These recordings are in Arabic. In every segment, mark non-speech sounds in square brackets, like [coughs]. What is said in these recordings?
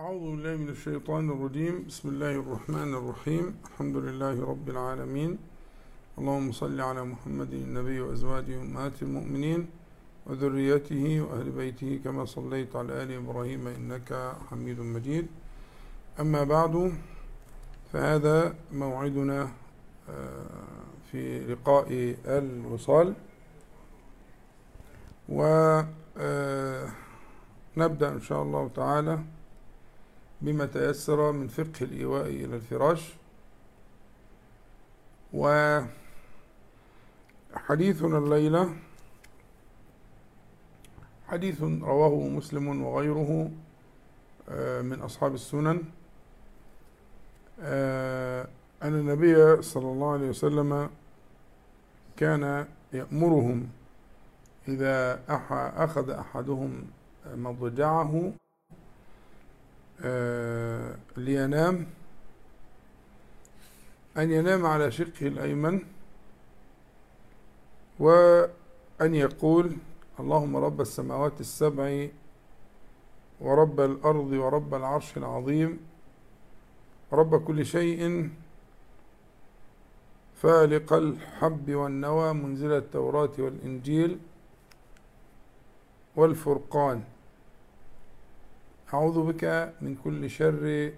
أعوذ بالله من الشيطان الرجيم. بسم الله الرحمن الرحيم. الحمد لله رب العالمين. اللهم صل على محمد النبي وأزواجه أمهات المؤمنين وذريته وأهل بيته كما صليت على آل إبراهيم إنك حميد مجيد. أما بعد فهذا موعدنا في لقاء الوصال. ونبدأ إن شاء الله تعالى بما تيسر من فقه الإيواء إلى الفراش. وحديثنا الليلة حديث رواه مسلم وغيره من أصحاب السنن. أن النبي صلى الله عليه وسلم كان يأمرهم إذا أخذ أحدهم مضجعه لينام. أن ينام على شقه الأيمن. وأن يقول اللهم رب السماوات السبع ورب الأرض ورب العرش العظيم. رب كل شيء فالق الحب والنوى منزل التوراة والإنجيل والفرقان. أعوذ بك من كل شر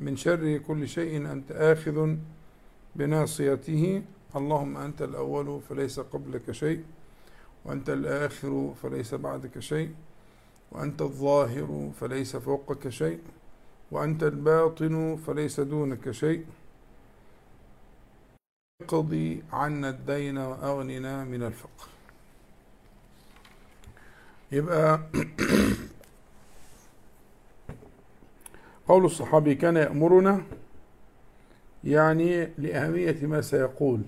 من شر كل شيء أنت آخذ بناصيته. اللهم أنت الأول فليس قبلك شيء وأنت الآخر فليس بعدك شيء وأنت الظاهر فليس فوقك شيء وأنت الباطن فليس دونك شيء. اقضي عنا الدين وأغننا من الفقر. يبقى [clears throat] قول الصحابي كان يأمرنا يعني لأهمية ما سيقول.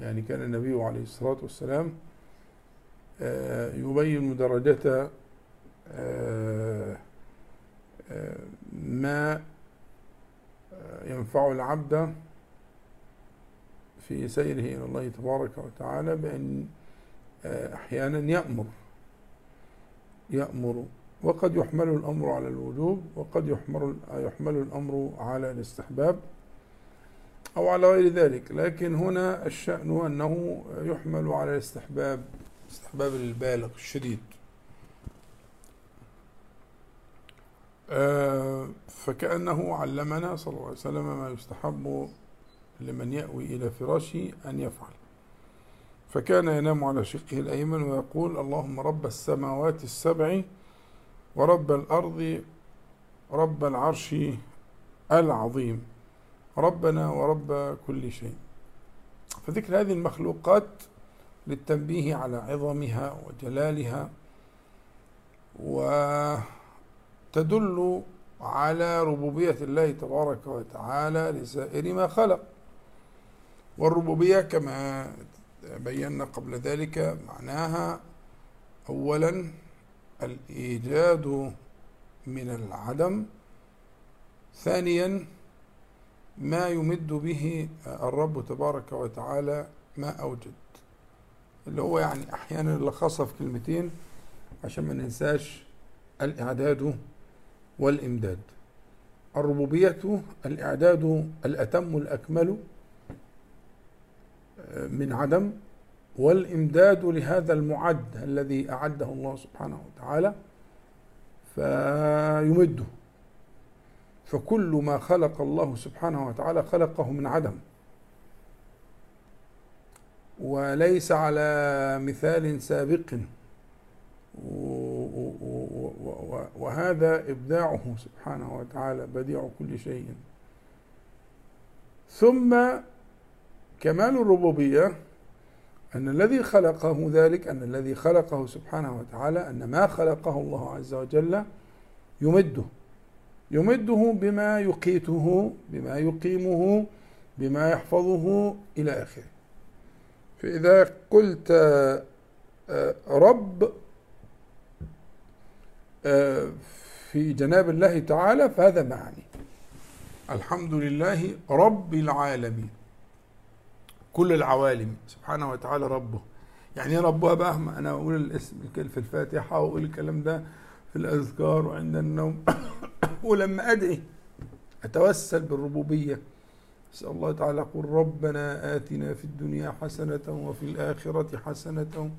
يعني كان النبي عليه الصلاة والسلام يبين درجة ما ينفع العبد في سيره إلى الله تبارك وتعالى بأن أحيانا يأمر يأمر وقد يحمل الأمر على الوجوب وقد يحمل يحمل الأمر على الاستحباب أو على غير ذلك. لكن هنا الشأن أنه يحمل على الاستحباب استحباب البالغ الشديد. فكأنه علمنا صلى الله عليه وسلم ما يستحب لمن يأوي إلى فراشه أن يفعل. فكان ينام على شقه الأيمن ويقول اللهم رب السماوات السبع ورب الأرض رب العرش العظيم. ربنا ورب كل شيء. فذكر هذه المخلوقات للتنبيه على عظمها وجلالها وتدل على ربوبية الله تبارك وتعالى لسائر ما خلق. والربوبية كما بينا قبل ذلك معناها أولا الإيجاد من العدم. ثانيا ما يمد به الرب تبارك وتعالى ما أوجد. اللي هو يعني أحيانا لخصها في كلمتين عشان ما ننساش الإعداد والإمداد. الربوبية الإعداد الأتم الأكمل من عدم. والإمداد لهذا المعد الذي أعده الله سبحانه وتعالى فيمده. فكل ما خلق الله سبحانه وتعالى خلقه من عدم. وليس على مثال سابق. وهذا إبداعه سبحانه وتعالى بديع كل شيء. ثم كمال الربوبية أن الذي خلقه ذلك أن الذي خلقه سبحانه وتعالى أن ما خلقه الله عز وجل يمده. يمده بما يقيته بما يقيمه بما يحفظه إلى آخره. فإذا قلت رب في جناب الله تعالى فهذا معني الحمد لله رب العالمين. كل العوالم. سبحانه وتعالى ربه. يعني إيه ربها بقى ما أنا أقول الاسم في الفاتحة وأقول الكلام ده في الأذكار وعند النوم. [coughs] ولما أدعي أتوسل بالربوبية. أسأل الله تعالى يقول ربنا آتنا في الدنيا حسنة وفي الآخرة حسنة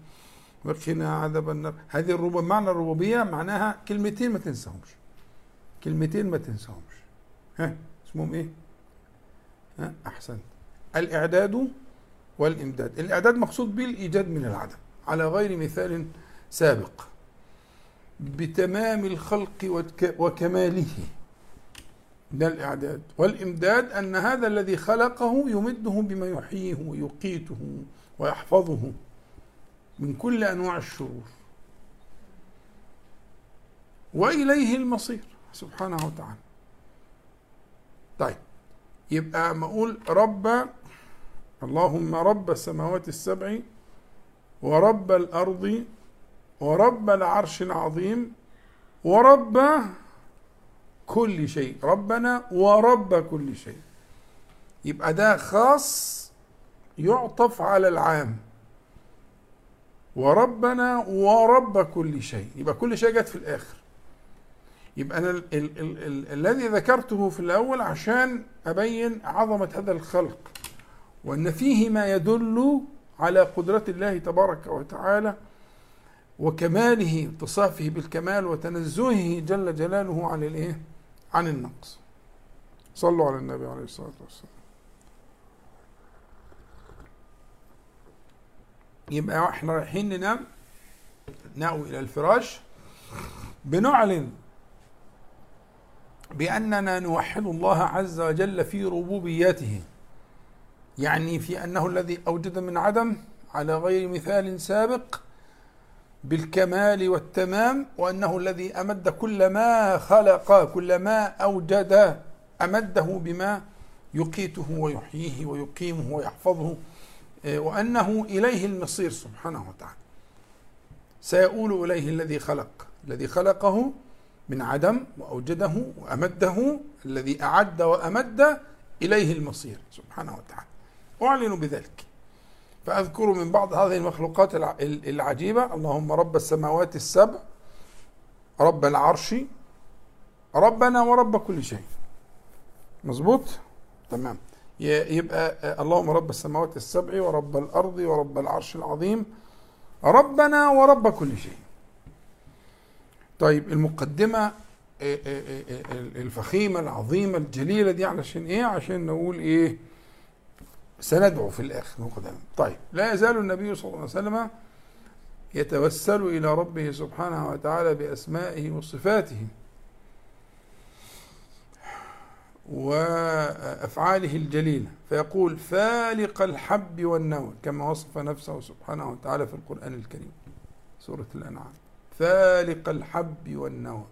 وقنا عذاب النار. هذه الربوبية معنى الربوبية معناها كلمتين ما تنساهمش. كلمتين ما تنساهمش. ها اسمهم إيه؟ ها أحسنت. الإعداد والإمداد. الإعداد مقصود به الايجاد من العدم. على غير مثال سابق بتمام الخلق وكماله. ده الإعداد. والإمداد أن هذا الذي خلقه يمده بما يحييه ويقيته ويحفظه من كل أنواع الشرور. وإليه المصير سبحانه وتعالى. طيب يبقى ما أقول رب اللهم رب السماوات السبع ورب الأرض ورب العرش العظيم ورب كل شيء. ربنا ورب كل شيء. يبقى ده خاص يعطف على العام. وربنا ورب كل شيء. يبقى كل شيء جت في الآخر. يبقى أنا ال ال ال ال الذي ذكرته في الأول عشان أبين عظمة هذا الخلق. وأن فيه ما يدل على قدرة الله تبارك وتعالى وكماله اتصافه بالكمال وتنزهه جل جلاله عن الايه؟ عن النقص. صلوا على النبي عليه الصلاة والسلام. يبقى إحنا رايحين ننام نأوي إلى الفراش بنعلن بأننا نوحد الله عز وجل في ربوبيته يعني في أنه الذي أوجد من عدم على غير مثال سابق بالكمال والتمام وأنه الذي أمد كل ما خلق كل ما أوجد أمده بما يقيته ويحييه ويقيمه ويحفظه آه، وأنه إليه المصير سبحانه وتعالى. سيؤول إليه الذي خلق الذي خلقه من عدم وأوجده وأمده الذي أعد وأمد إليه المصير سبحانه وتعالى. أعلن بذلك. فأذكر من بعض هذه المخلوقات العجيبة اللهم رب السماوات السبع رب العرش ربنا ورب كل شيء. مظبوط؟ تمام. يبقى اللهم رب السماوات السبع ورب الأرض ورب العرش العظيم ربنا ورب كل شيء. طيب المقدمة الفخيمة العظيمة الجليلة دي علشان إيه؟ عشان نقول إيه؟ سندعو في الآخر. طيب لا يزال النبي صلى الله عليه وسلم يتوسل إلى ربه سبحانه وتعالى بأسمائه وصفاته وأفعاله الجليلة فيقول فالق الحب والنوى كما وصف نفسه سبحانه وتعالى في القرآن الكريم سورة الأنعام. فالق الحب والنوى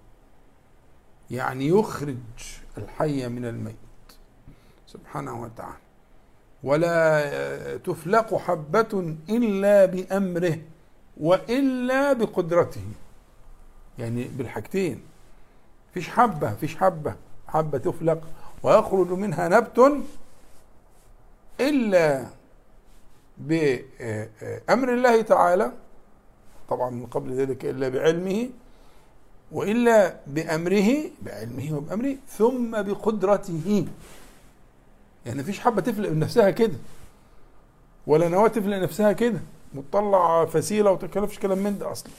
يعني يخرج الحي من الميت سبحانه وتعالى. ولا تفلق حبة إلا بأمره وإلا بقدرته. يعني بالحاجتين. فيش حبة فيش حبة. حبة تفلق ويخرج منها نبت إلا بأمر الله تعالى طبعا من قبل ذلك إلا بعلمه وإلا بأمره بعلمه وبأمره ثم بقدرته. يعني مفيش حبة تفلق نفسها كده. ولا نواة تفلق نفسها كده. وتطلع فسيلة وتكلفش كلام من ده أصلا.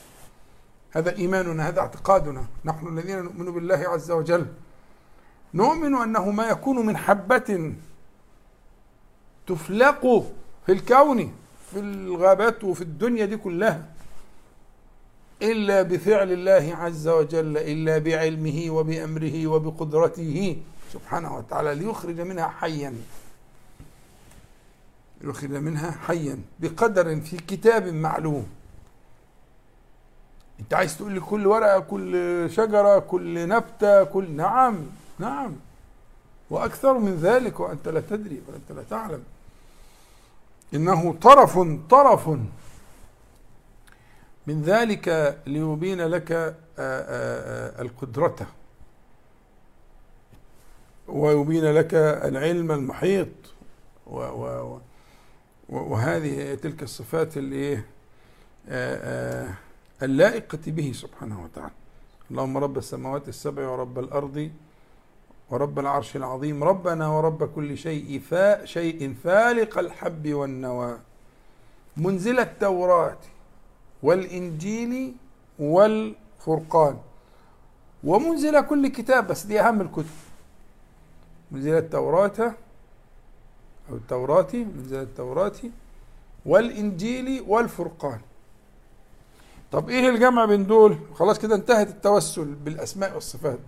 هذا إيماننا هذا اعتقادنا. نحن الذين نؤمن بالله عز وجل. نؤمن أنه ما يكون من حبة تفلق في الكون في الغابات وفي الدنيا دي كلها. إلا بفعل الله عز وجل إلا بعلمه وبأمره وبقدرته. سبحانه وتعالى ليخرج منها حيا. يخرج منها حيا بقدر في كتاب معلوم. انت عايز تقول لي كل ورقة كل شجرة كل نبتة كل نعم نعم. وأكثر من ذلك وأنت لا تدري وأنت لا تعلم. إنه طرف طرف. من ذلك ليبين لك آه، آه، آه، القدرة. ويبين لك العلم المحيط. و و وهذه تلك الصفات الايه اللائقة به سبحانه وتعالى. اللهم رب السماوات السبع ورب الأرض ورب العرش العظيم ربنا ورب كل شيء فا شيء فالق الحب والنوى. منزل التوراة والإنجيل والفرقان. ومنزل كل كتاب بس دي أهم الكتب. منزل التوراة أو التوراة منزل التوراة والإنجيل والفرقان. طب إيه الجمع بين دول؟ خلاص كده انتهت التوسل بالأسماء والصفات.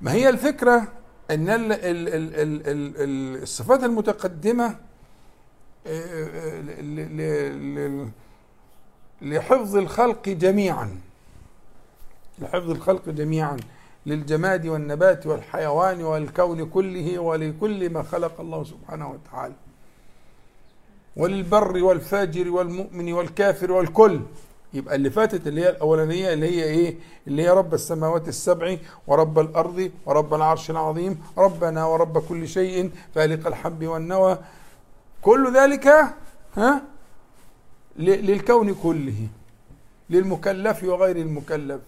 ما هي الفكرة أن ال ال ال ال ال الصفات المتقدمة لحفظ الخلق جميعا. لحفظ الخلق جميعا. للجماد والنبات والحيوان والكون كله ولكل ما خلق الله سبحانه وتعالى. وللبر والفاجر والمؤمن والكافر والكل. يبقى اللي فاتت اللي هي الأولانية اللي هي إيه؟ اللي هي رب السماوات السبع ورب الأرض ورب العرش العظيم ربنا ورب كل شيء فالق الحب والنوى. كل ذلك ها؟ للكون كله للمكلف وغير المكلف.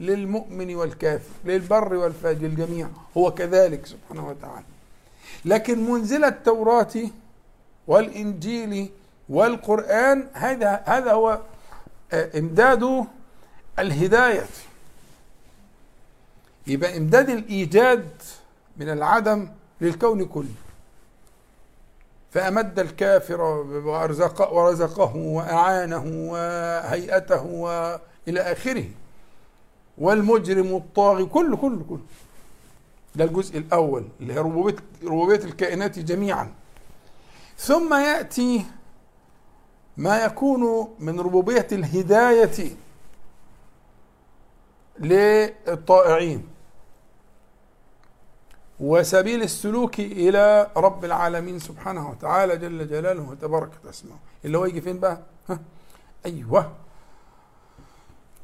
للمؤمن والكافر للبر والفاجر الجميع هو كذلك سبحانه وتعالى. لكن منزل التوراة والإنجيل والقرآن هذا هذا هو آه، إمداد الهداية. يبقى إمداد الإيجاد من العدم للكون كله. فأمد الكافر وأرزق ورزقه وأعانه وهيئته وإلى آخره. والمجرم الطاغي كله كله كله ده الجزء الأول اللي هي ربوبية ربوبية الكائنات جميعا ثم يأتي ما يكون من ربوبية الهداية للطائعين وسبيل السلوك إلى رب العالمين سبحانه وتعالى جل جلاله وتباركت أسماؤه اللي هو يجي فين بقى؟ ها؟ أيوه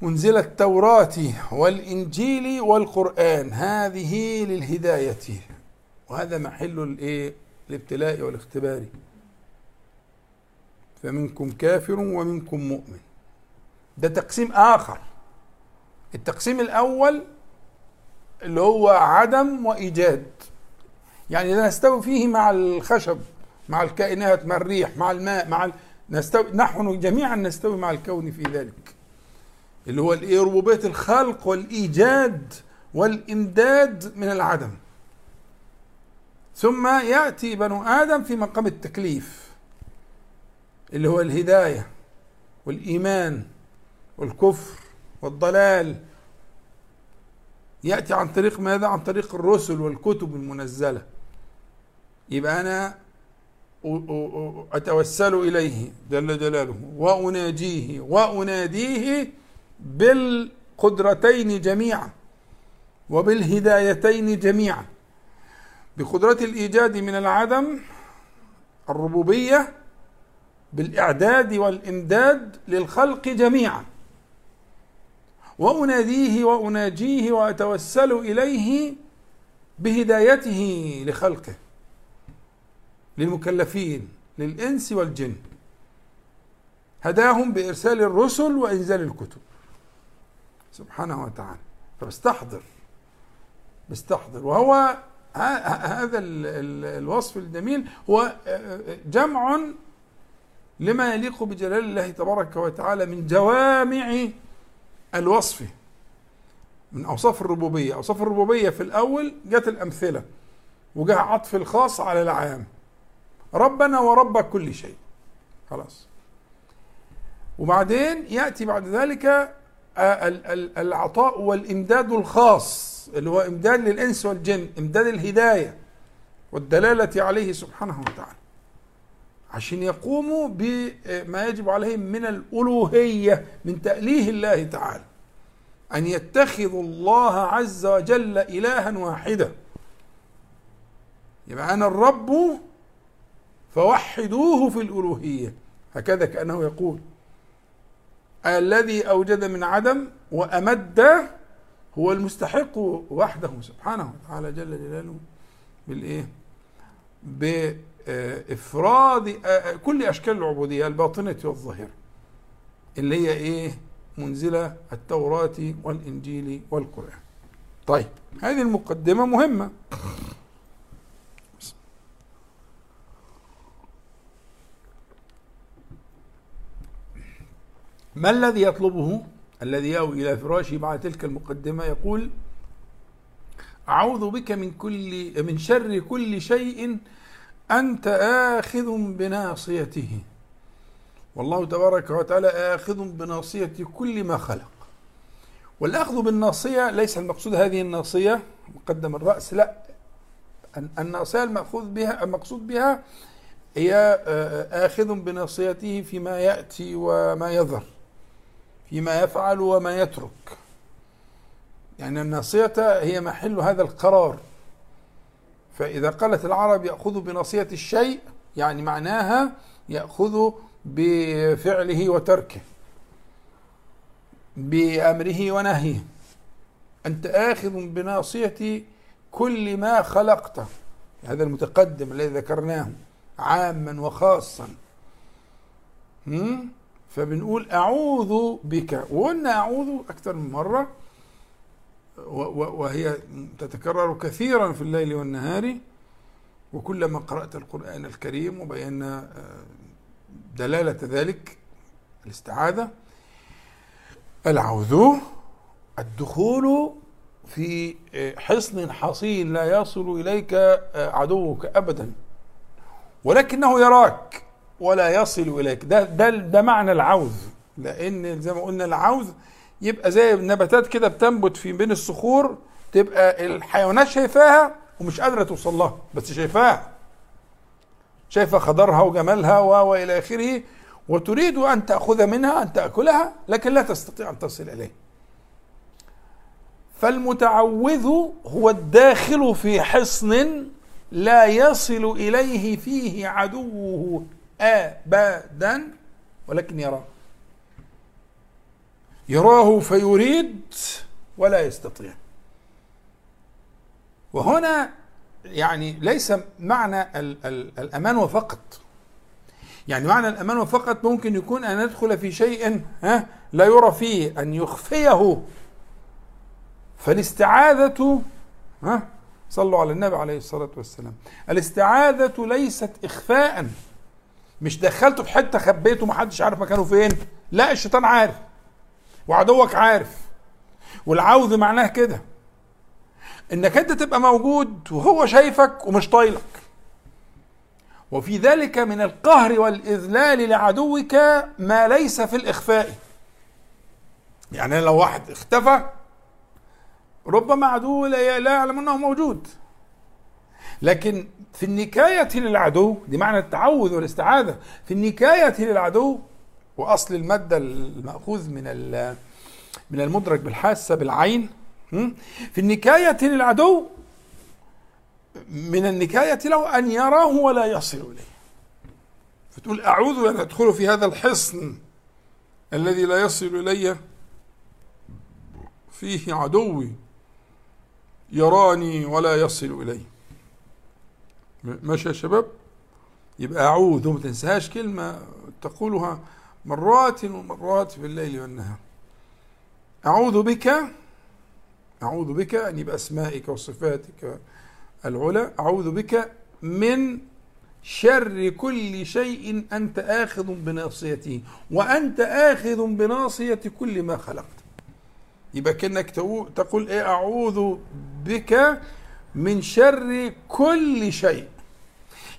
منزل التوراة والإنجيل والقرآن. هذه للهداية. وهذا محل الإيه؟ الابتلاء والاختبار. فمنكم كافر ومنكم مؤمن. ده تقسيم آخر. التقسيم الأول اللي هو عدم وإيجاد. يعني نستوي فيه مع الخشب مع الكائنات مع الريح مع الماء مع ال... نستوي نحن جميعا نستوي مع الكون في ذلك. اللي هو الإيه ربوبية الخلق والإيجاد والإمداد من العدم. ثم يأتي بنو آدم في مقام التكليف اللي هو الهداية والإيمان والكفر والضلال. يأتي عن طريق ماذا؟ عن طريق الرسل والكتب المنزلة. يبقى أنا أتوسل إليه جل جلاله وأناجيه وأناديه بالقدرتين جميعا وبالهدايتين جميعا. بقدرة الإيجاد من العدم الربوبية بالإعداد والإمداد للخلق جميعا. وأناديه وأناجيه وأتوسل إليه بهدايته لخلقه للمكلفين للإنس والجن. هداهم بإرسال الرسل وإنزال الكتب. سبحانه وتعالى. فبستحضر بستحضر. وهو هذا الوصف الجميل. هو جمع لما يليق بجلال الله تبارك وتعالى من جوامع الوصف. من أوصاف الربوبية. أوصاف الربوبية في الأول جت الأمثلة وجاء عطف الخاص على العام. ربنا ورب كل شيء. خلاص. وبعدين يأتي بعد ذلك العطاء والإمداد الخاص اللي هو إمداد للإنس والجن إمداد الهداية والدلالة عليه سبحانه وتعالى. عشان يقوموا بما يجب عليهم من الألوهية من تأليه الله تعالى. أن يتخذوا الله عز وجل إلها واحدا. يبقى أنا الرب فوحدوه في الألوهية. هكذا كأنه يقول. الذي أوجد من عدم وأمد هو المستحق وحده سبحانه وتعالى جل جلاله بالإيه؟ بإفراد كل أشكال العبودية الباطنة والظاهرة اللي هي إيه؟ منزل التوراة والإنجيل والقرآن طيب هذه المقدمة مهمة ما الذي يطلبه؟ الذي يأوي إلى فراشه بعد تلك المقدمة يقول أعوذ بك من كل من شر كل شيء أنت آخذ بناصيته. والله تبارك وتعالى آخذ بناصية كل ما خلق. والأخذ بالناصية ليس المقصود هذه الناصية مقدم الرأس لا. الناصية المأخوذ بها المقصود بها هي آه، آخذ بناصيته فيما يأتي وما يظهر. فيما يفعل وما يترك. يعني الناصية هي محل هذا القرار. فإذا قالت العرب يأخذ بناصية الشيء يعني معناها يأخذ بفعله وتركه بأمره ونهيه. أنت آخذ بناصية كل ما خلقته هذا المتقدم الذي ذكرناه عاما وخاصا. فبنقول أعوذ بك. وقلنا أعوذ أكثر من مرة وهي تتكرر كثيرا في الليل والنهار. وكلما قرأت القرآن الكريم وبينا آه، دلالة ذلك الاستعاذة. العوذ الدخول في آه، حصن حصين لا يصل إليك آه، عدوك أبدا. ولكنه يراك. ولا يصل إليك. ده, ده, ده معنى العوذ لأن زي ما قلنا العوذ يبقى زي النباتات كده بتنبت في بين الصخور تبقى الحيوانات شايفاها ومش قادرة توصل لها بس شايفاها. شايفة خضرها وجمالها وإلى آخره وتريد أن تأخذ منها أن تأكلها لكن لا تستطيع أن تصل إليه. فالمتعوذ هو الداخل في حصن لا يصل إليه فيه عدوه. ابدا ولكن يراه. يراه فيريد ولا يستطيع. وهنا يعني ليس معنى ال ال الأمان فقط. يعني معنى الأمان فقط ممكن يكون أن ندخل في شيء ها لا يرى فيه أن يخفيه. فالاستعاذة ها صلوا على النبي عليه الصلاة والسلام. الاستعاذة ليست إخفاء. مش دخلته في حتة خبيته محدش عارف مكانه فين. لا الشيطان عارف. وعدوك عارف. والعوذ معناه كده. إنك أنت تبقى موجود وهو شايفك ومش طايلك. وفي ذلك من القهر والإذلال لعدوك ما ليس في الإخفاء. يعني لو واحد اختفى ربما عدو لا يعلم أنه موجود. لكن في النكاية للعدو دي معنى التعوذ والاستعاذة في النكاية للعدو وأصل المادة المأخوذ من من المدرك بالحاسة بالعين في النكاية للعدو من النكاية له أن يراه ولا يصل إليه. فتقول أعوذ أن أدخل في هذا الحصن الذي لا يصل إلي. فيه عدوي يراني ولا يصل إلي ماشي يا شباب؟ يبقى أعوذ وما تنساهاش كلمة تقولها مرات ومرات في الليل والنهار. أعوذ بك أعوذ بك يعني بأسمائك وصفاتك العلى. أعوذ بك من شر كل شيء أنت آخذ بناصيته وأنت آخذ بناصية كل ما خلقت. يبقى كأنك تقول إيه؟ أعوذ بك من شر كل شيء.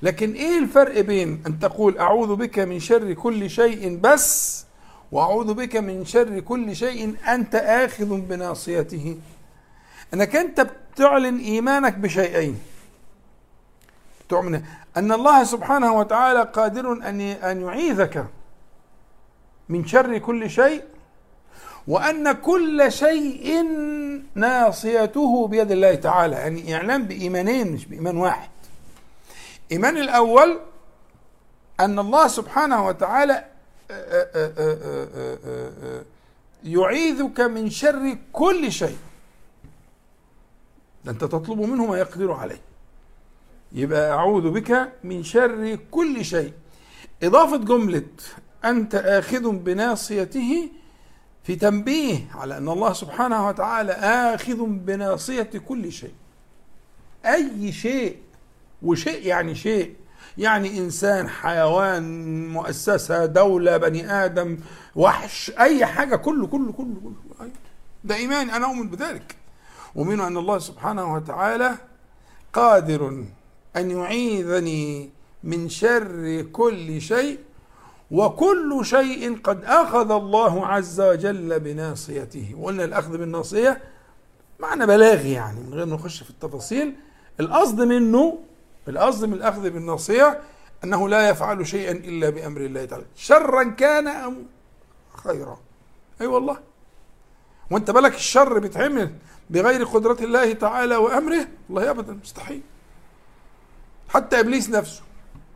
لكن إيه الفرق بين أن تقول أعوذ بك من شر كل شيء بس وأعوذ بك من شر كل شيء أنت آخذ بناصيته؟ إنك أنت بتعلن إيمانك بشيئين. تؤمن أن الله سبحانه وتعالى قادر أن أن يعيذك من شر كل شيء وأن كل شيء ناصيته بيد الله تعالى يعني إعلان بإيمانين مش بإيمان واحد. إيمان الأول أن الله سبحانه وتعالى يعيذك من شر كل شيء. ده انت تطلب منه ما يقدر عليه يبقى أعوذ بك من شر كل شيء. إضافة جملة أنت آخذ بناصيته في تنبيه على أن الله سبحانه وتعالى آخذ بناصية كل شيء. أي شيء وشيء يعني شيء. يعني إنسان حيوان مؤسسة دولة بني آدم وحش أي حاجة كله كله كله كله. ده إيمان أنا أؤمن بذلك. ومنه أن الله سبحانه وتعالى قادر أن يعيذني من شر كل شيء وكل شيء قد أخذ الله عز وجل بناصيته. وقلنا الأخذ بالناصية معنى بلاغي يعني من غير ما نخش في التفاصيل. القصد منه القصد من الأخذ بالناصية أنه لا يفعل شيئا إلا بأمر الله تعالى. شرا كان أم خيرا. أي أيوة والله. وأنت بالك الشر بيتعمل بغير قدرة الله تعالى وأمره؟ والله ابدا مستحيل. حتى إبليس نفسه.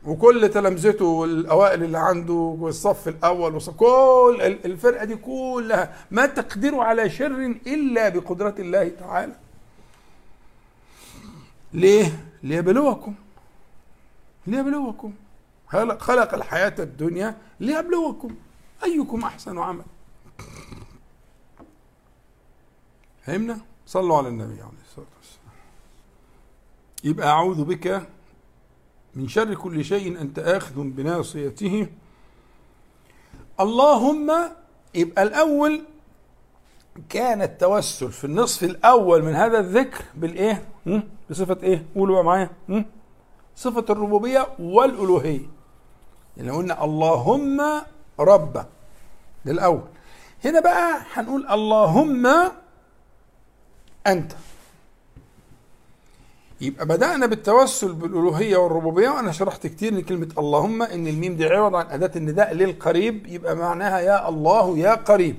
وكل تلامذته والأوائل اللي عنده والصف الأول وصف كل الفرقة دي كلها ما تقدروا على شر إلا بقدرة الله تعالى. ليه؟ ليبلوكم. ليبلوكم. خلق الحياة الدنيا ليبلوكم. أيكم أحسن عمل فهمنا؟ صلوا على النبي عليه الصلاة والسلام. يبقى أعوذ بك من شر كل شيء أنت آخذ بناصيته. اللهم يبقى الأول كان التوسل في النصف الأول من هذا الذكر بالإيه؟ بصفة إيه؟ قولوا معايا. صفة الربوبية والألوهية. يعني قلنا اللهم رب. للأول هنا بقى هنقول اللهم أنت. يبقى بدأنا بالتوسل بالألوهية والربوبية وأنا شرحت كتير إن كلمة اللهم إن الميم دي عوض عن أداة النداء للقريب يبقى معناها يا الله يا قريب.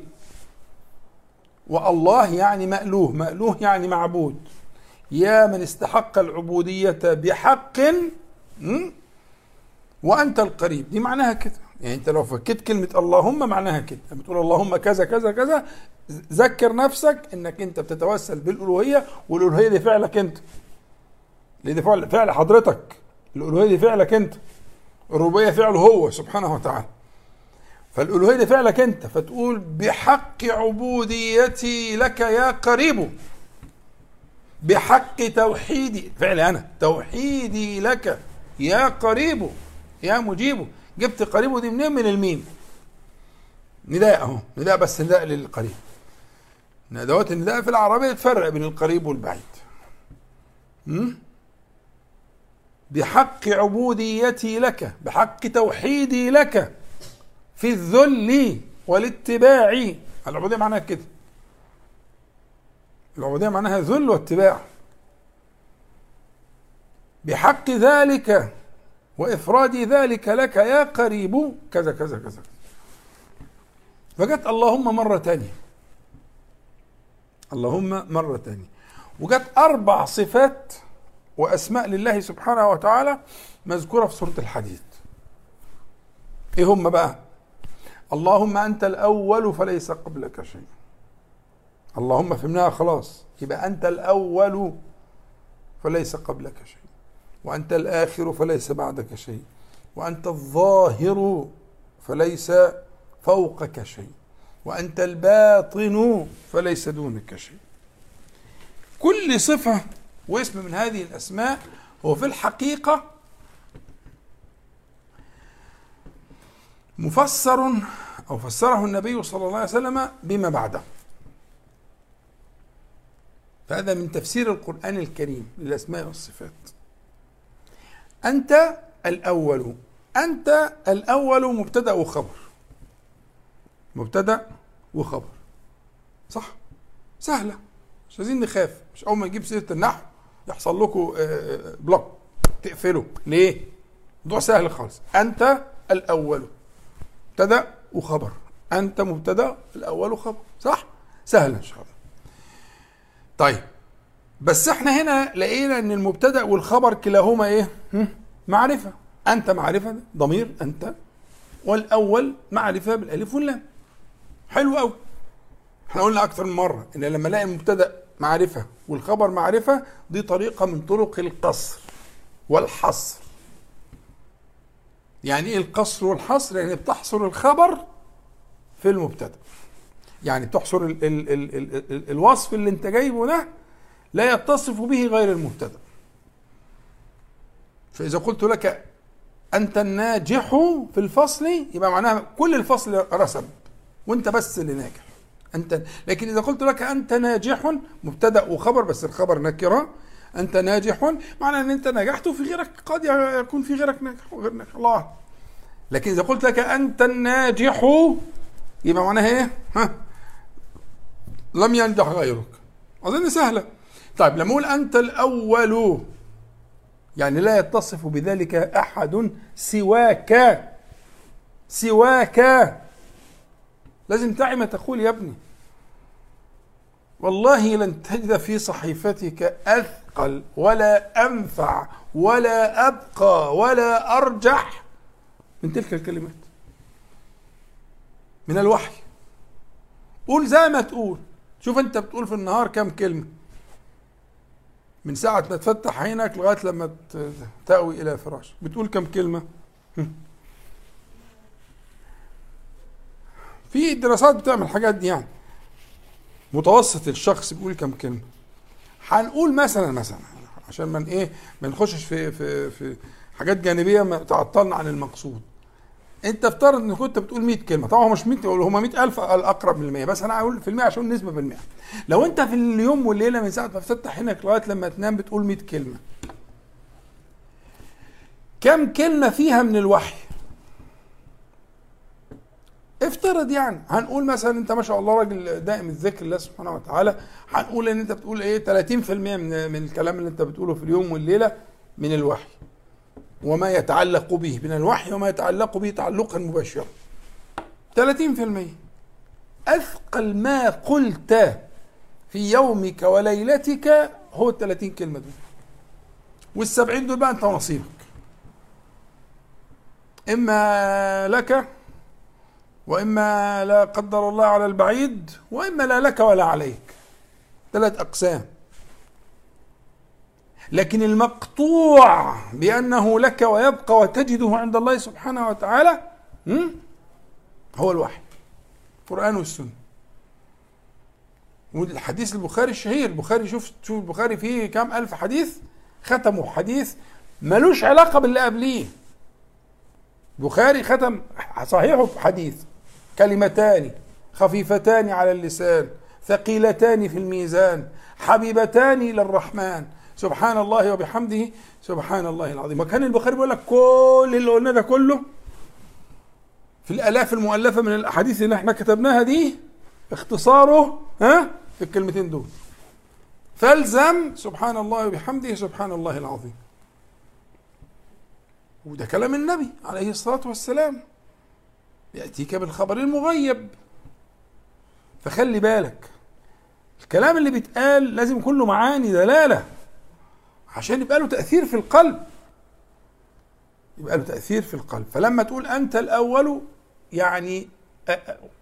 والله يعني مألوه مألوه يعني معبود. يا من استحق العبودية بحق وأنت القريب. دي معناها كده. يعني أنت لو فكيت كلمة اللهم معناها كده. بتقول اللهم كذا كذا كذا ذكر نفسك إنك أنت بتتوسل بالألوهية والألوهية دي فعلك أنت. لأن فعل فعل حضرتك الألوهية دي فعلك أنت. الربوبية فعله هو سبحانه وتعالى. فالألوهية دي فعلك أنت فتقول بحق عبوديتي لك يا قريب. بحق توحيدي فعلي أنا توحيدي لك يا قريب يا مجيب. جبت قريب دي منين؟ من الميم. نداء أهو نداء بس نداء للقريب. ندوات النداء في العربية تفرق بين القريب والبعيد. بحق عبوديتي لك بحق توحيدي لك في الذل والاتباع. العبودية معناها كده. العبودية معناها ذل واتباع. بحق ذلك وإفراد ذلك لك يا قريب كذا كذا كذا. فجت اللهم مرة تانية. اللهم مرة تانية. وجت أربع صفات وأسماء لله سبحانه وتعالى مذكورة في سورة الحديد. إيه هم بقى؟ اللهم أنت الأول فليس قبلك شيء. اللهم فهمناها خلاص. يبقى أنت الأول فليس قبلك شيء. وأنت الآخر فليس بعدك شيء. وأنت الظاهر فليس فوقك شيء. وأنت الباطن فليس دونك شيء. كل صفة واسم من هذه الأسماء هو في الحقيقة مفسر أو فسره النبي صلى الله عليه وسلم بما بعده. فهذا من تفسير القرآن الكريم للأسماء والصفات. أنت الأول أنت الأول مبتدأ وخبر. مبتدأ وخبر. صح؟ سهلة. مش عايزين نخاف. مش أول ما نجيب سيرة النحو. يحصل لكم آه، آه، بلوك تقفلوا. ليه؟ موضوع سهل خالص. أنت الأول مبتدأ وخبر. أنت مبتدأ الأول وخبر صح؟ سهل إن شاء الله. طيب. بس إحنا هنا لقينا إن المبتدأ والخبر كلاهما إيه؟ معرفة. أنت معرفة ضمير أنت والأول معرفة بالألف واللام. حلو قوي إحنا قلنا أكثر من مرة إن لما الاقي المبتدأ معرفة والخبر معرفة دي طريقة من طرق القصر والحصر. يعني إيه القصر والحصر؟ يعني بتحصر الخبر في المبتدأ. يعني تحصر ال ال ال ال ال الوصف اللي انت جايبه ده لا يتصف به غير المبتدأ. فإذا قلت لك أنت الناجح في الفصل يبقى معناها كل الفصل رسب وانت بس اللي ناجح. أنت لكن إذا قلت لك أنت ناجح مبتدأ وخبر بس الخبر نكرة. أنت ناجح معنى إن أنت نجحت وفي غيرك قد يكون في غيرك ناجح وغير ناجح الله. لكن إذا قلت لك أنت الناجح يبقى معناها إيه؟ ها؟ لم ينجح غيرك. أظن سهلة. طيب لما أقول أنت الأول. يعني لا يتصف بذلك أحد سواك. سواك. لازم تعي ما تقول يا ابني. والله لن تجد في صحيفتك أثقل ولا أنفع ولا أبقى ولا أرجح من تلك الكلمات. من الوحي. قول زي ما تقول. شوف أنت بتقول في النهار كم كلمة. من ساعة ما تفتح عينك لغاية لما تأوي إلى فراش. بتقول كم كلمة؟ في دراسات بتعمل الحاجات دي يعني. متوسط الشخص بيقول كم كلمة؟ هنقول مثلا مثلا عشان من إيه ما نخشش في في في حاجات جانبية تعطلنا عن المقصود. أنت افترض انك كنت بتقول 100 كلمة. طبعا مش 100 هم 100000 الأقرب من المية. بس أنا هقول في المية عشان نسبة بالمية. لو أنت في اليوم والليلة من ساعة ما تفتح عينك لغاية لما تنام بتقول 100 كلمة. كم كلمة فيها من الوحي؟ افترض يعني هنقول مثلا أنت ما شاء الله راجل دائم الذكر الله سبحانه وتعالى هنقول إن أنت بتقول إيه 30% من من الكلام اللي أنت بتقوله في اليوم والليلة من الوحي وما يتعلق به من الوحي وما يتعلق به تعلقا مباشرا. 30% أثقل ما قلت في يومك وليلتك هو ال 30 كلمة دول. وال 70 دول بقى أنت ونصيبك إما لك وإما لا قدر الله على البعيد وإما لا لك ولا عليك. ثلاث أقسام. لكن المقطوع بأنه لك ويبقى وتجده عند الله سبحانه وتعالى هو الوحي. القرآن والسنة. والحديث البخاري الشهير. البخاري شوف شوف البخاري فيه كام ألف حديث؟ ختموا حديث ملوش علاقة باللي قبليه. البخاري ختم صحيحه بحديث. كلمتان خفيفتان على اللسان ثقيلتان في الميزان حبيبتان إلى الرحمن. سبحان الله وبحمده سبحان الله العظيم. وكان البخاري بيقول لك كل اللي قلنا ده كله في الآلاف المؤلفة من الأحاديث اللي إحنا كتبناها دي اختصاره ها في الكلمتين دول. فالزم سبحان الله وبحمده سبحان الله العظيم. وده كلام النبي عليه الصلاة والسلام. يأتيك بالخبر المغيب. فخلي بالك الكلام اللي بيتقال لازم كله معاني دلالة عشان يبقى له تأثير في القلب. يبقى له تأثير في القلب. فلما تقول أنت الأول يعني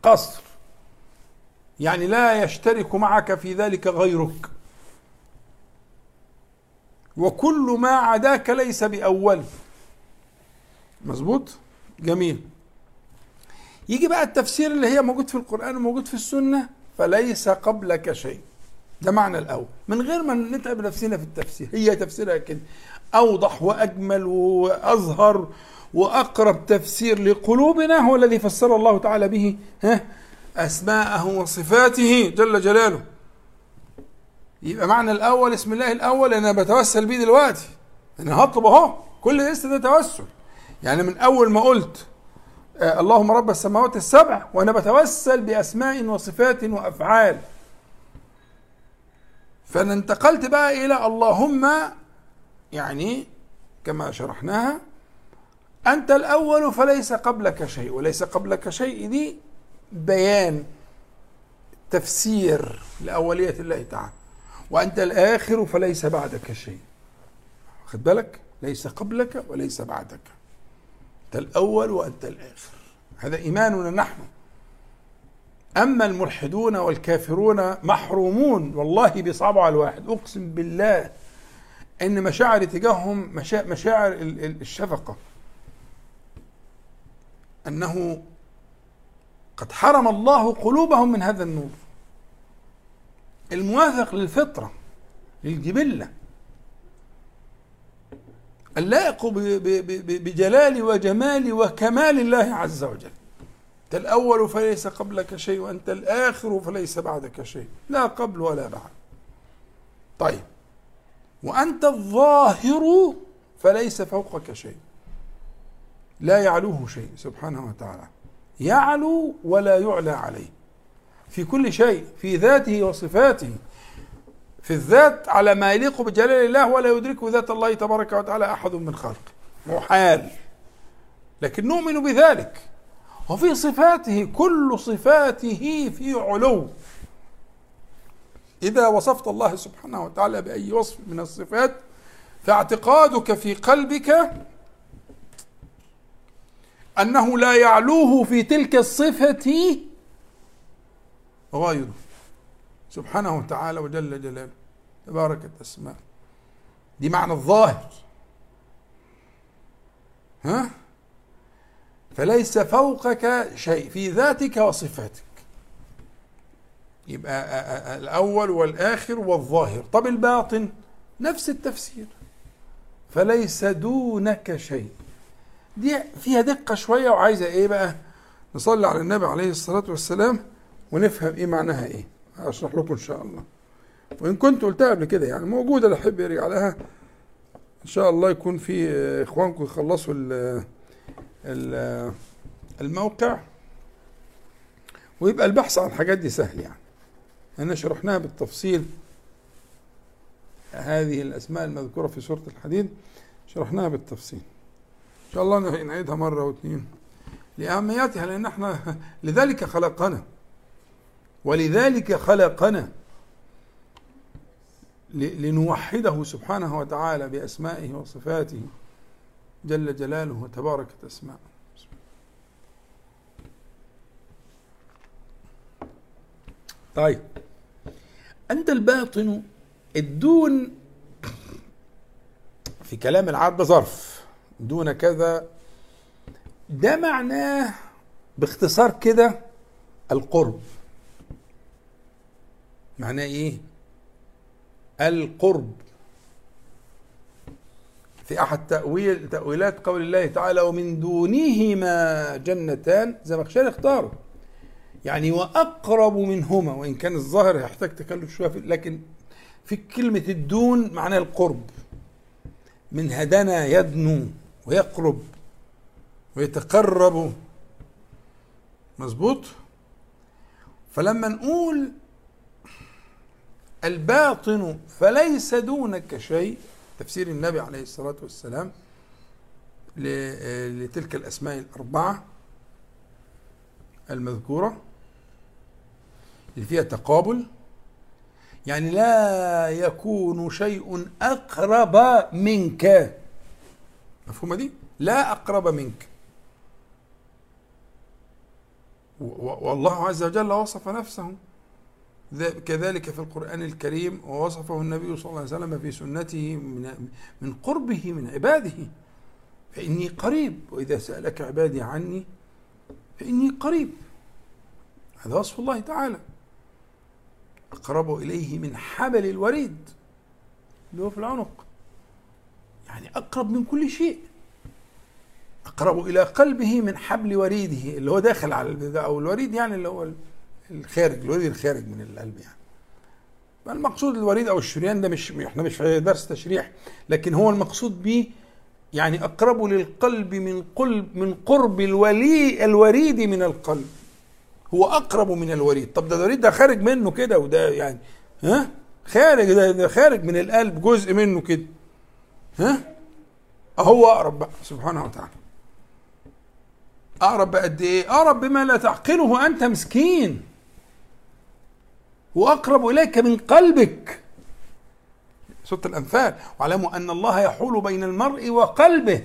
قصر. يعني لا يشترك معك في ذلك غيرك. وكل ما عداك ليس بأول. مظبوط؟ جميل. يجي بقى التفسير اللي هي موجود في القرآن وموجود في السنة فليس قبلك شيء. ده معنى الأول. من غير ما نتعب نفسنا في التفسير. هي تفسيرها كده أوضح وأجمل وأظهر وأقرب تفسير لقلوبنا هو الذي فسر الله تعالى به ها أسماءه وصفاته جل جلاله. يبقى معنى الأول اسم الله الأول أنا بتوسل بيه دلوقتي. أنا هطلب أهو. كل ده توسل. يعني من أول ما قلت اللهم رب السماوات السبع وأنا بتوسل بأسماء وصفات وأفعال. فانا انتقلت بقى إلى اللهم يعني كما شرحناها أنت الأول فليس قبلك شيء وليس قبلك شيء دي بيان تفسير لأولية الله تعالى. وأنت الآخر فليس بعدك شيء. خد بالك؟ ليس قبلك وليس بعدك. أنت الأول وأنت الآخر. هذا إيماننا نحن. أما الملحدون والكافرون محرومون والله على الواحد. أقسم بالله إن مشاعر تجاههم مشاعر الشفقة. أنه قد حرم الله قلوبهم من هذا النور. الموافق للفطرة للجبلة. اللائق بجلال وجمال وكمال الله عز وجل. أنت الأول فليس قبلك شيء وأنت الآخر فليس بعدك شيء. لا قبل ولا بعد. طيب. وأنت الظاهر فليس فوقك شيء. لا يعلوه شيء سبحانه وتعالى. يعلو ولا يعلى عليه. في كل شيء في ذاته وصفاته في الذات على ما يليق بجلال الله ولا يدركه ذات الله تبارك وتعالى أحد من خلقه محال. لكن نؤمن بذلك. وفي صفاته كل صفاته في علو. إذا وصفت الله سبحانه وتعالى بأي وصف من الصفات فاعتقادك في قلبك أنه لا يعلوه في تلك الصفة غيره سبحانه وتعالى وجل جلاله. تباركت اسماء دي معنى الظاهر. ها؟ فليس فوقك شيء في ذاتك وصفاتك. يبقى الأول والآخر والظاهر. طب الباطن؟ نفس التفسير. فليس دونك شيء. دي فيها دقة شوية وعايزة إيه بقى؟ نصلي على النبي عليه الصلاة والسلام ونفهم إيه معناها إيه. أشرح لكم إن شاء الله. وإن كنت قلتها قبل كده يعني موجودة اللي يحب يرجع لها إن شاء الله يكون في إخوانكم يخلصوا الموقع. ويبقى البحث عن الحاجات دي سهل يعني. أنا شرحناها بالتفصيل. هذه الأسماء المذكورة في سورة الحديد شرحناها بالتفصيل. إن شاء الله نعيدها مرة واثنين لأهميتها لأن إحنا لذلك خلقنا. ولذلك خلقنا لنوحده سبحانه وتعالى بأسمائه وصفاته جل جلاله وتباركت أسماءه طيب أنت الباطن الدون في كلام العرب ظرف دون كذا ده معناه باختصار كده القرب. معناه إيه؟ القرب. في أحد تاويل تأويلات قول الله تعالى ومن دونهما جنتان زمخشري اختاره. يعني وأقرب منهما وإن كان الظاهر يحتاج تكلف شوية لكن في كلمة الدون معناها القرب. من هدنا يدنو ويقرب ويتقرب. مظبوط؟ فلما نقول الباطن فليس دونك شيء. تفسير النبي عليه الصلاة والسلام لتلك الأسماء الأربعة المذكورة اللي فيها تقابل. يعني لا يكون شيء أقرب منك. مفهومة دي؟ لا أقرب منك. والله عز وجل وصف نفسه. كذلك في القرآن الكريم ووصفه النبي صلى الله عليه وسلم في سنته من من قربه من عباده. فإني قريب وإذا سألك عبادي عني فإني قريب. هذا وصف الله تعالى. أقرب إليه من حبل الوريد اللي هو في العنق. يعني أقرب من كل شيء. أقرب إلى قلبه من حبل وريده اللي هو داخل على أو الوريد يعني اللي هو الخارج الوريد الخارج من القلب يعني. المقصود الوريد أو الشريان ده مش إحنا مش في درس تشريح لكن هو المقصود به يعني أقرب للقلب من قلب من قرب الولي الوريد من القلب. هو أقرب من الوريد. طب ده الوريد ده خارج منه كده وده يعني ها؟ خارج ده, ده خارج من القلب جزء منه كده ها؟ هو أقرب بقى سبحانه وتعالى. أقرب بقد إيه؟ أقرب بما لا تعقله أنت مسكين. وأقرب إليك من قلبك. سورة الأنفال. واعلموا أن الله يحول بين المرء وقلبه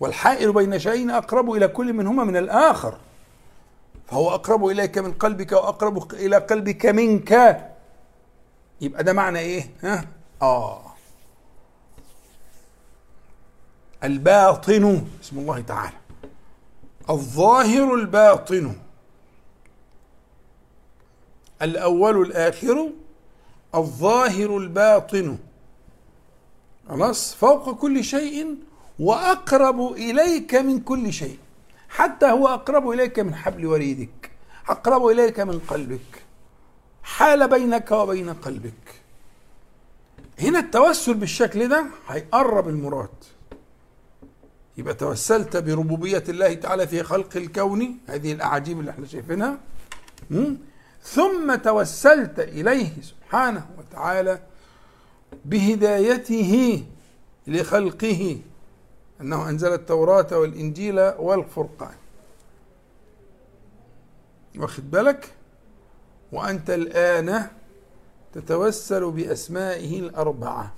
والحائل بين شيئين أقرب إلى كل منهما من الآخر. فهو أقرب إليك من قلبك وأقرب إلى قلبك منك. يبقى ده معنى إيه؟ ها؟ آه. الباطن اسم الله تعالى. الظاهر الباطن. الأول الآخر الظاهر الباطن خلاص؟ فوق كل شيء وأقرب إليك من كل شيء. حتى هو أقرب إليك من حبل وريدك أقرب إليك من قلبك. حال بينك وبين قلبك. هنا التوسل بالشكل ده هيقرب المراد. يبقى توسلت بربوبية الله تعالى في خلق الكون هذه الأعاجيب اللي إحنا شايفينها. ثم توسلت إليه سبحانه وتعالى بهدايته لخلقه أنه أنزل التوراة والإنجيل والفرقان. واخد بالك؟ وأنت الآن تتوسل بأسمائه الأربعة.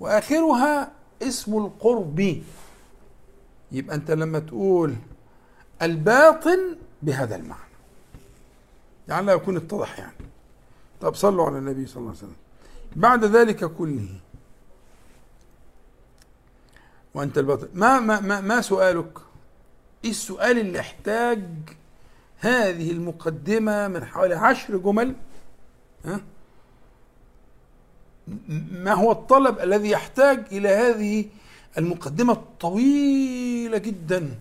وآخرها اسم القرب. يبقى أنت لما تقول الباطن بهذا المعنى. يعني لا يكون اتضح يعني. طب صلوا على النبي صلى الله عليه وسلم. بعد ذلك كله. وأنت الباطن ما ما ما, ما سؤالك؟ إيه السؤال اللي احتاج هذه المقدمة من حوالي عشر جمل؟ ها؟ ما هو الطلب الذي يحتاج إلى هذه المقدمة الطويلة جدا؟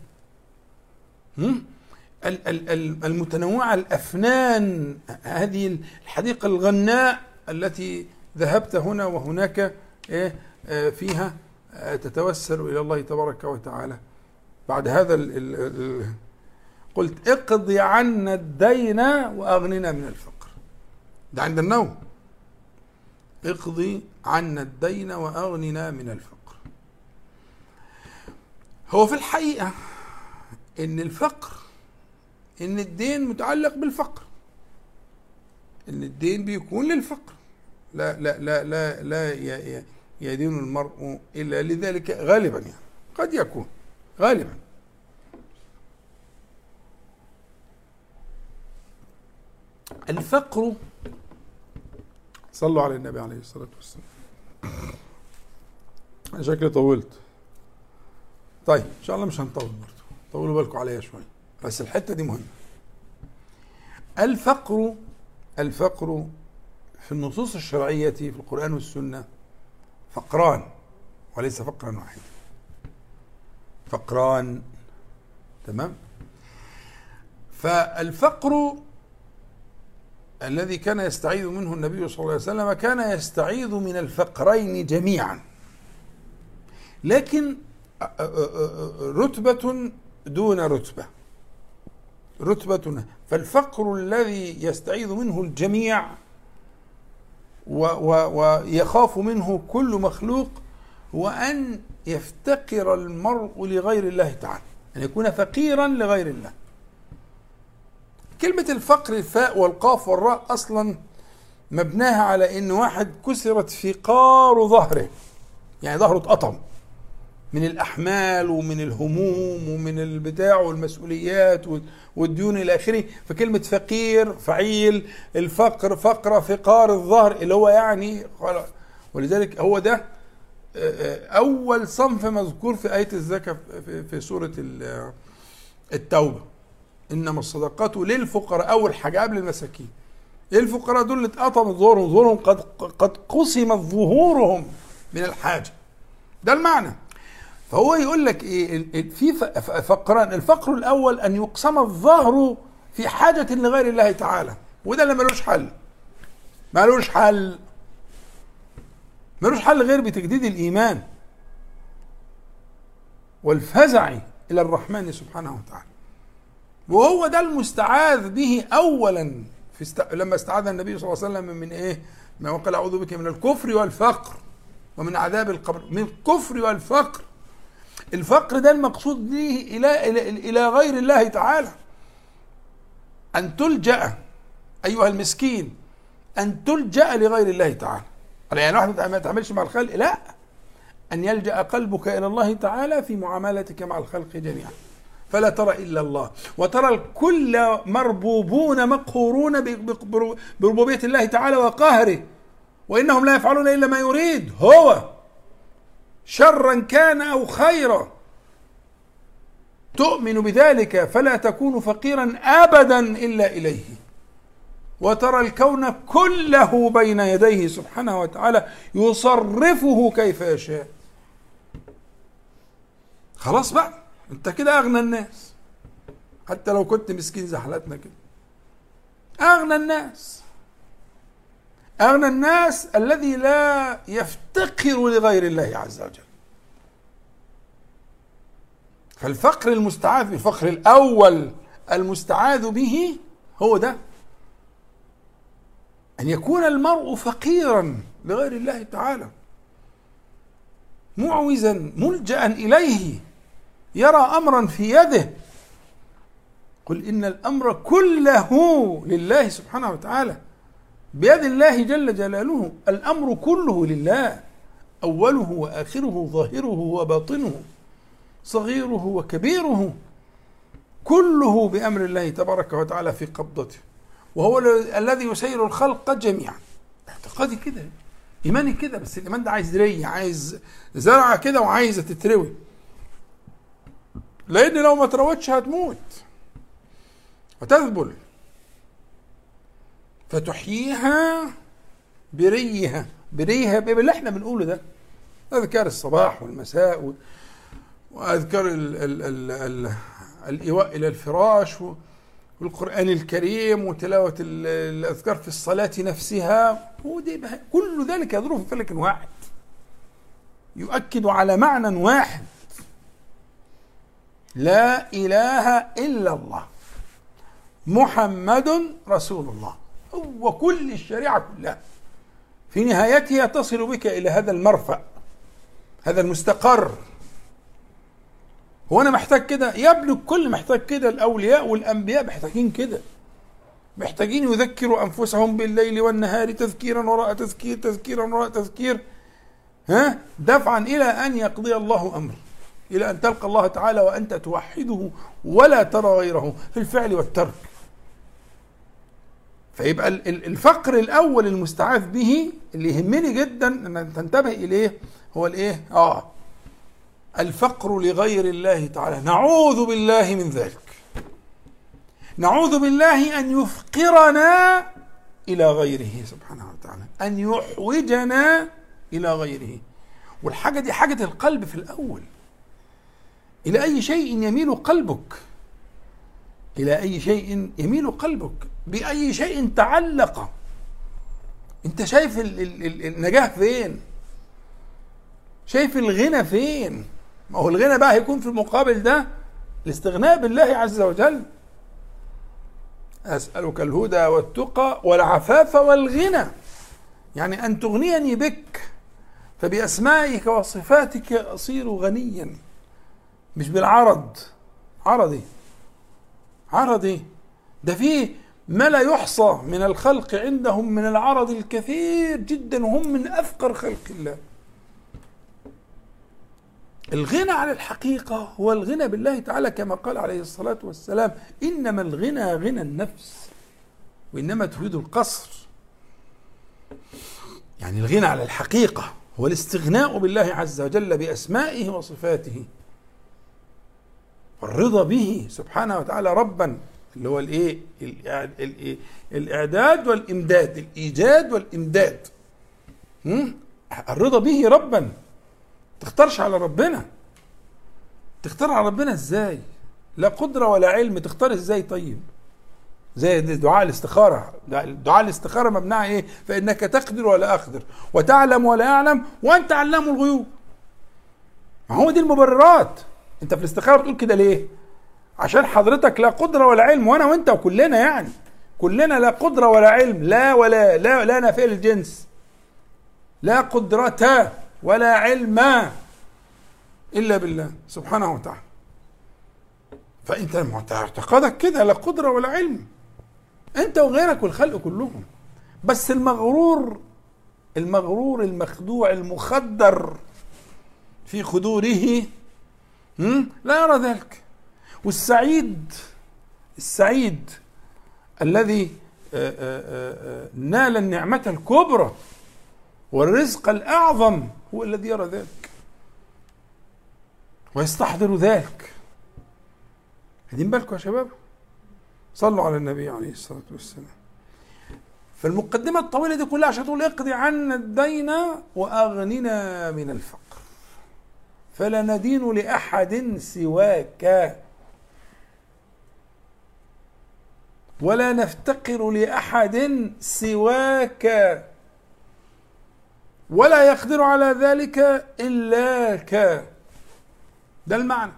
المتنوعة الأفنان هذه الحديقة الغناء التي ذهبت هنا وهناك إيه، آه، فيها آه، تتوسل إلى الله تبارك وتعالى. بعد هذا ال ال ال قلت اقضي عنا الدين وأغننا من الفقر. ده عند النوم. اقضي عنا الدين وأغننا من الفقر. هو في الحقيقة إن الفقر إن الدين متعلق بالفقر. إن الدين بيكون للفقر. لا لا لا لا لا يدين المرء إلا لذلك غالبا يعني. قد يكون غالبا. الفقر صلوا على النبي عليه الصلاة والسلام. شكلي طولت. طيب إن شاء الله مش هنطول برضه. طولوا بالكم عليها شوية بس الحتة دي مهمة. الفقر الفقر في النصوص الشرعية في القرآن والسنة فقران وليس فقرا واحدا. فقران تمام؟ فالفقر الذي كان يستعيذ منه النبي صلى الله عليه وسلم كان يستعيذ من الفقرين جميعا. لكن رتبة دون رتبة. رتبة. فالفقر الذي يستعيذ منه الجميع ويخاف منه كل مخلوق هو أن يفتقر المرء لغير الله تعالى أن يكون فقيرا لغير الله. كلمة الفقر الفاء والقاف والراء أصلا مبناها على أن واحد كسرت فقار ظهره يعني ظهره اتقطم. من الأحمال ومن الهموم ومن البتاع والمسؤوليات والديون إلى آخره. فكلمة فقير فعيل الفقر فقرة فقار الظهر اللي هو يعني ولذلك هو ده آه، آه، أول صنف مذكور في آية الزكاة في سورة التوبة. إنما الصدقات للفقراء أول حاجة قبل المساكين. الفقراء دول اللي اتقطمت ظهورهم ظهورهم قد قد قسمت ظهورهم من الحاجة. ده المعنى. فهو يقول لك إيه في فقران الفقر الأول أن يقسم الظهر في حاجة لغير الله تعالى وده اللي ملوش حل. ملوش حل. ملوش حل غير بتجديد الإيمان والفزع إلى الرحمن سبحانه وتعالى. وهو ده المستعاذ به اولا في است... لما استعاذ النبي صلى الله عليه وسلم من إيه؟ ما قال أعوذ بك من الكفر والفقر ومن عذاب القبر. من الكفر والفقر. الفقر ده المقصود به إلى, إلى, غير الله تعالى. أن تلجأ أيها المسكين أن تلجأ لغير الله تعالى. يعني واحد ما تعملش مع الخلق؟ لا. أن يلجأ قلبك إلى الله تعالى في معاملتك مع الخلق جميعا. فلا ترى إلا الله. وترى الكل مربوبون مقهورون بربوبية الله تعالى وقهره. وإنهم لا يفعلون إلا ما يريد. هو. شرا كان أو خيرا. تؤمن بذلك فلا تكون فقيرا أبدا إلا إليه. وترى الكون كله بين يديه سبحانه وتعالى يصرفه كيف يشاء. خلاص بقى انت كده أغنى الناس. حتى لو كنت مسكين زي حالتنا كده. أغنى الناس. أغنى الناس الذي لا يفتقر لغير الله عز وجل. فالفقر المستعاذ الفقر الأول المستعاذ به هو ده. أن يكون المرء فقيرا لغير الله تعالى. معوزا ملجا إليه. يرى امرا في يده. قل إن الأمر كله لله سبحانه وتعالى. بيد الله جل جلاله الأمر كله لله أوله وآخره ظاهره وباطنه صغيره وكبيره كله بأمر الله تبارك وتعالى في قبضته. وهو الذي يسير الخلق جميعا. اعتقادي كده إيماني كده بس الإيمان ده عايز ري عايز زرعه كده وعايزه تتروي. لأن لو ما تروتش هتموت. وتذبل. فتحييها بريها. بريها باللي إحنا بنقوله ده. أذكار الصباح والمساء وأذكار ال ال ال ال الإيواء إلى الفراش والقرآن الكريم وتلاوة الأذكار في الصلاة نفسها. ودي كل ذلك يدور في فلك واحد. يؤكد على معنى واحد. لا إله إلا الله. محمد رسول الله. هو كل الشريعة كلها. في نهايتها تصل بك إلى هذا المرفأ هذا المستقر. هو أنا محتاج كده؟ يا ابن الكل محتاج كده. الأولياء والأنبياء محتاجين كده. محتاجين يذكروا أنفسهم بالليل والنهار تذكيرا وراء تذكير تذكيرا وراء تذكير. ها؟ دفعا إلى أن يقضي الله أمر إلى أن تلقى الله تعالى وأنت توحده ولا ترى غيره في الفعل والترك. فيبقى الفقر الأول المستعاذ به اللي يهمني جدا إن تنتبه إليه هو الإيه؟ آه. الفقر لغير الله تعالى. نعوذ بالله من ذلك. نعوذ بالله أن يفقرنا إلى غيره سبحانه وتعالى. أن يحوجنا إلى غيره. والحاجة دي حاجة القلب في الأول. إلى أي شيء يميل قلبك. إلى أي شيء يميل قلبك بأي شيء تعلق. أنت شايف النجاه فين؟ شايف الغنى فين؟ ما هو الغنى بقى هيكون في المقابل ده الاستغناء بالله عز وجل. أسألك الهدى والتقى والعفاف والغنى. يعني أن تغنيني بك فبأسمائك وصفاتك أصير غنيا مش بالعرض عرضي. عرضي. ده فيه ما لا يحصى من الخلق عندهم من العرض الكثير جدا وهم من أفقر خلق الله. الغنى عن الحقيقة هو الغنى بالله تعالى كما قال عليه الصلاة والسلام إنما الغنى غنى النفس وإنما تريد القصر. يعني الغنى على الحقيقة هو الاستغناء بالله عز وجل بأسمائه وصفاته. والرضا به سبحانه وتعالى ربا اللي هو الإيه؟ الإعداد والإمداد الإيجاد والإمداد. الرضا به ربا. تختارش على ربنا. تختار على ربنا إزاي؟ لا قدرة ولا علم. تختار إزاي طيب؟ زي دعاء الاستخارة. دعاء الاستخارة مبناه إيه؟ فإنك تقدر ولا أقدر. وتعلم ولا أعلم وأنت علام الغيوب. هو دي المبررات. انت في الاستخارة بتقول كده ليه؟ عشان حضرتك لا قدرة ولا علم وأنا وأنت وكلنا يعني. كلنا لا قدرة ولا علم لا ولا لا لا نافية الجنس لا قدرة ولا علم إلا بالله سبحانه وتعالى. فأنت اعتقادك كده لا قدرة ولا علم. أنت وغيرك والخلق كلهم. بس المغرور المغرور المخدوع المخدر في خدوره لا يرى ذلك. والسعيد السعيد الذي نال النعمة الكبرى والرزق الأعظم هو الذي يرى ذلك. ويستحضر ذلك. خدين بالكم يا شباب؟ صلوا على النبي عليه الصلاة والسلام. فالمقدمة الطويلة دي كلها عشان تقول اقضي عنا الدين وأغننا من الفقر. فلا ندين لأحد سواك. ولا نفتقر لأحد سواك. ولا يقدر على ذلك إلاك ده المعنى.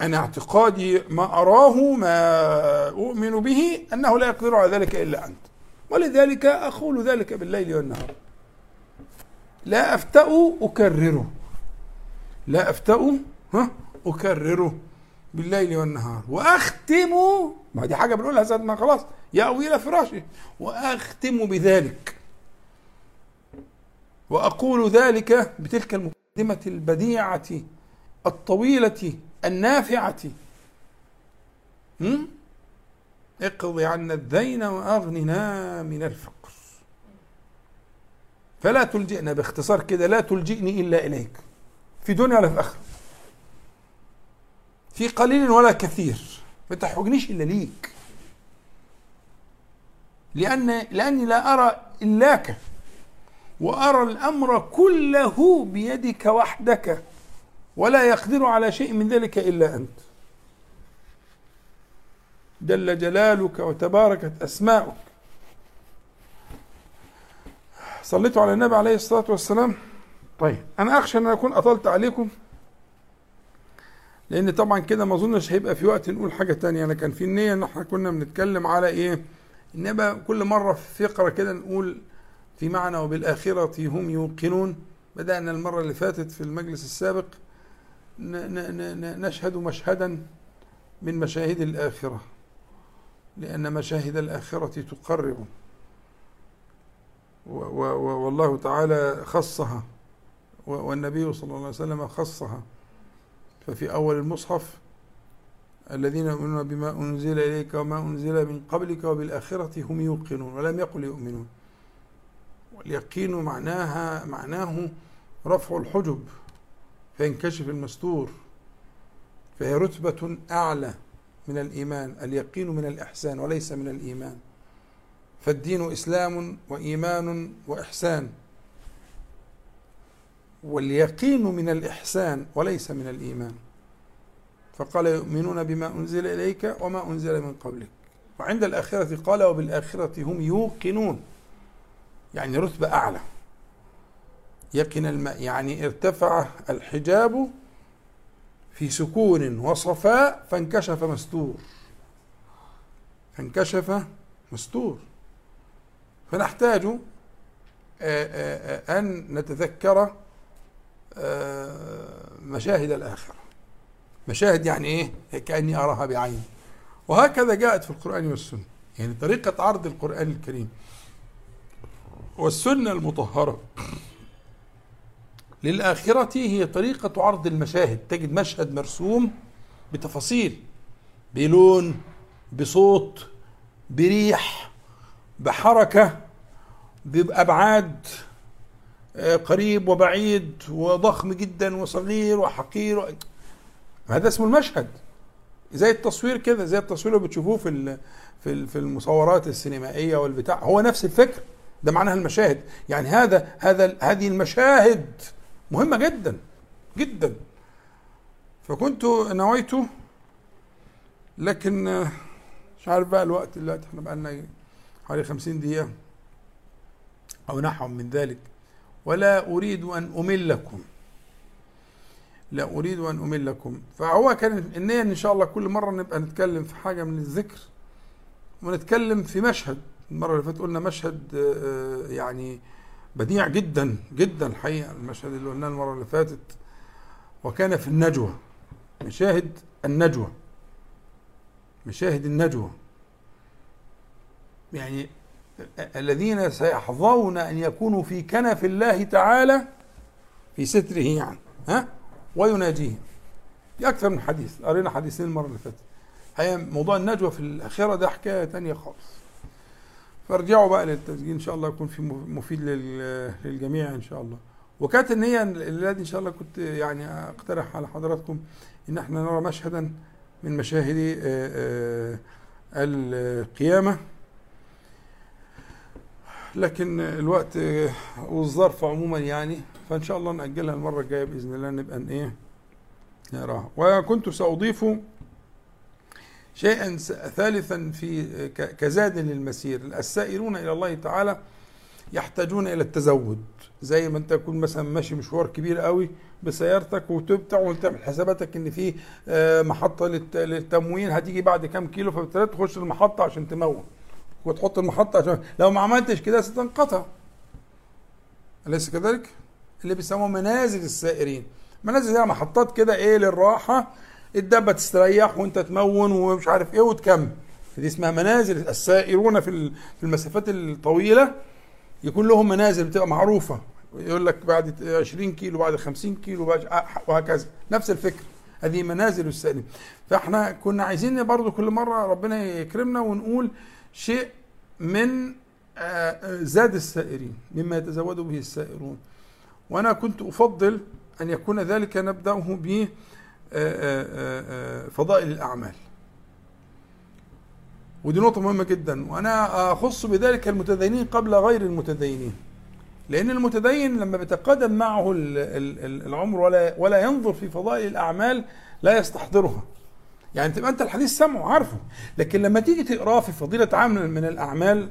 أنا اعتقادي ما أراه ما أؤمن به أنه لا يقدر على ذلك إلا أنت. ولذلك أقول ذلك بالليل والنهار. لا أفتأ أكرره لا أفتأ ها أكرره بالليل والنهار. وأختم ما دي حاجة بنقولها ساعة ما خلاص يأوي إلى فراشي. وأختم بذلك. وأقول ذلك بتلك المقدمة البديعة الطويلة النافعة. اقض عنا الدين وأغننا من الفقر. فلا تلجئنا باختصار كده لا تلجئني إلا إليك. في دنيا ولا في آخرة. في قليل ولا كثير. ما تحوجنيش إلا ليك. لأن لأني لا أرى إلاك. وأرى الأمر كله بيدك وحدك. ولا يقدر على شيء من ذلك إلا أنت. جل جلالك وتباركت أسماؤك. صليتوا على النبي عليه الصلاة والسلام. طيب. أنا أخشى أن أكون أطلت عليكم لأن طبعا كده ما أظنش هيبقى في وقت نقول حاجة تانية. أنا كان في النية إن إحنا كنا بنتكلم على إيه؟ إنما كل مرة في فقرة كده نقول في معنى وبالآخرة هم يوقنون. بدأنا المرة اللي فاتت في المجلس السابق نشهد مشهدا من مشاهد الآخرة لأن مشاهد الآخرة تقرب. والله تعالى خصها. والنبي صلى الله عليه وسلم خصها. ففي أول المصحف الذين يؤمنون بما أنزل إليك وما أنزل من قبلك وبالآخرة هم يوقنون ولم يقل يؤمنون. واليقين معناها معناه رفع الحجب فينكشف المستور فهي رتبة أعلى من الإيمان اليقين من الإحسان وليس من الإيمان. فالدين إسلام وإيمان وإحسان. واليقين من الإحسان وليس من الإيمان. فقال يؤمنون بما أنزل إليك وما أنزل من قبلك. وعند الآخرة قال وبالآخرة هم يوقنون. يعني رتبة أعلى. يقن الماء يعني ارتفع الحجاب في سكون وصفاء فانكشف مستور. فانكشف مستور. فنحتاج أن نتذكر مشاهد الآخرة. مشاهد يعني إيه؟ كأني أراها بعيني. وهكذا جاءت في القرآن والسنة. يعني طريقة عرض القرآن الكريم. والسنة المطهرة. للآخرة هي طريقة عرض المشاهد. تجد مشهد مرسوم بتفاصيل. بلون بصوت بريح بحركة بأبعاد. آه، قريب وبعيد وضخم جدا وصغير وحقير هذا اسمه المشهد. زي التصوير كده زي التصوير اللي بتشوفوه في في المصورات السينمائية والبتاع. هو نفس الفكر ده معناها المشاهد. يعني هذا هذا هذه المشاهد مهمة جدا جدا. فكنت نويت لكن مش عارف بقى الوقت دلوقتي إحنا بقى لنا حوالي خمسين دقيقة أو نحو من ذلك. ولا أريد أن أملكم لا أريد أن أملكم فهو كان النية إن شاء الله كل مرة نبقى نتكلم في حاجة من الذكر ونتكلم في مشهد. المرة اللي فاتت قلنا مشهد آه، يعني بديع جدا جدا الحقيقة المشهد اللي قلناه المرة اللي فاتت. وكان في النجوى. مشاهد النجوى. مشاهد النجوى. يعني الذين سيحظون أن يكونوا في كنف الله تعالى في ستره يعني ها؟ ويناجيه دي أكثر من حديث. قرينا حديثين المرة اللي فاتت. هي موضوع النجوى في الاخره ده حكاية ثانية خالص. فارجعوا بقى للتسجيل إن شاء الله يكون في مفيد للجميع إن شاء الله. وكانت النية الليلة إن شاء الله كنت يعني أقترح على حضراتكم إن إحنا نرى مشهدا من مشاهد القيامة. لكن الوقت والظرف عموما يعني فإن شاء الله نأجلها المرة الجاية بإذن الله نبقى إيه نراها وكنت سأضيف شيئا ثالثا في كزاد للمسير. السائرون إلى الله تعالى يحتاجون إلى التزود. زي ما أنت تكون مثلا ماشي مشوار كبير قوي بسيارتك وتبتع وتعمل حساباتك إن في محطة للتموين هتيجي بعد كام كيلو فبالتالي تخش المحطة عشان تمون وتحط المحطة عشان لو ما عملتش كده ستنقطع. أليس كذلك؟ اللي بيسموها منازل السائرين. منازل هي محطات كده إيه للراحة. الدابة تستريح وأنت تمون ومش عارف إيه وتكمل. دي اسمها منازل السائرون في المسافات الطويلة. يكون لهم منازل بتبقى معروفة. يقول لك بعد 20 كيلو بعد 50 كيلو وهكذا. نفس الفكرة هذه منازل السائرين. فإحنا كنا عايزين برضو كل مرة ربنا يكرمنا ونقول شيء من زاد السائرين مما يتزود به السائرون. وأنا كنت أفضل أن يكون ذلك نبدأه ب فضائل الأعمال. ودي نقطة مهمة جدا. وأنا أخص بذلك المتدينين قبل غير المتدينين. لأن المتدين لما بيتقدم معه العمر ولا ولا ينظر في فضائل الأعمال لا يستحضرها. يعني تبقى أنت الحديث سمعه عارفه لكن لما تيجي تقراه في فضيلة عمل من الأعمال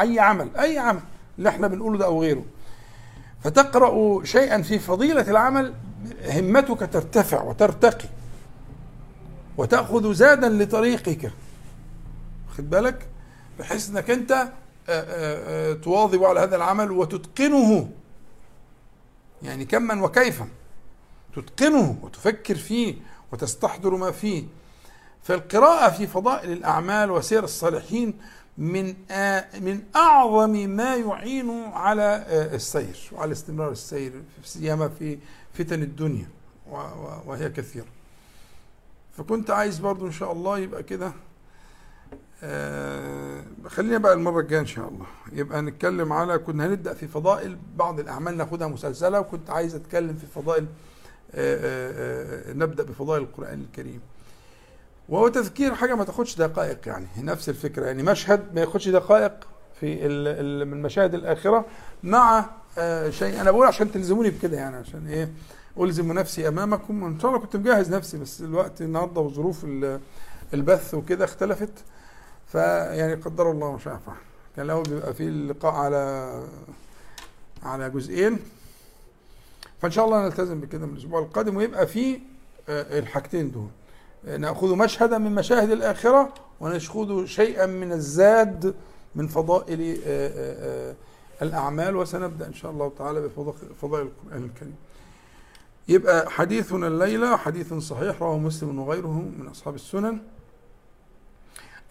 أي عمل أي عمل اللي إحنا بنقوله ده أو غيره. فتقرأ شيئا في فضيلة العمل همتك ترتفع وترتقي. وتأخذ زادا لطريقك. خد بالك؟ بحيث إنك أنت تواظب على هذا العمل وتتقنه. يعني كما وكيفا. تتقنه وتفكر فيه وتستحضر ما فيه. فالقراءة في فضائل الأعمال وسير الصالحين من من أعظم ما يعين على السير وعلى استمرار السير سيما في فتن الدنيا وهي كثيرة. فكنت عايز برضو إن شاء الله يبقى كده خلينا بقى المرة الجاية إن شاء الله. يبقى نتكلم على كنا هنبدأ في فضائل بعض الأعمال ناخدها مسلسلة وكنت عايز أتكلم في فضائل نبدأ بفضائل القرآن الكريم. وهو تذكير حاجة ما تاخدش دقائق يعني. نفس الفكرة يعني مشهد ما ياخدش دقائق في من مشاهد الآخرة مع شيء أنا بقول عشان تلزموني بكده يعني عشان إيه؟ ألزم نفسي أمامكم. وإن شاء الله كنت مجهز نفسي بس الوقت النهاردة وظروف البث وكده اختلفت. فيعني قدر الله ما شاء فعل. كان الأول بيبقى في اللقاء على على جزئين. فإن شاء الله نلتزم بكده من الأسبوع القادم ويبقى في الحاجتين دول. نأخذ مشهدا من مشاهد الآخرة وناخذ شيئا من الزاد من فضائل الأعمال وسنبدأ إن شاء الله تعالى بفضائل القرآن الكريم. يبقى حديثنا الليلة حديث صحيح رواه مسلم وغيره من أصحاب السنن.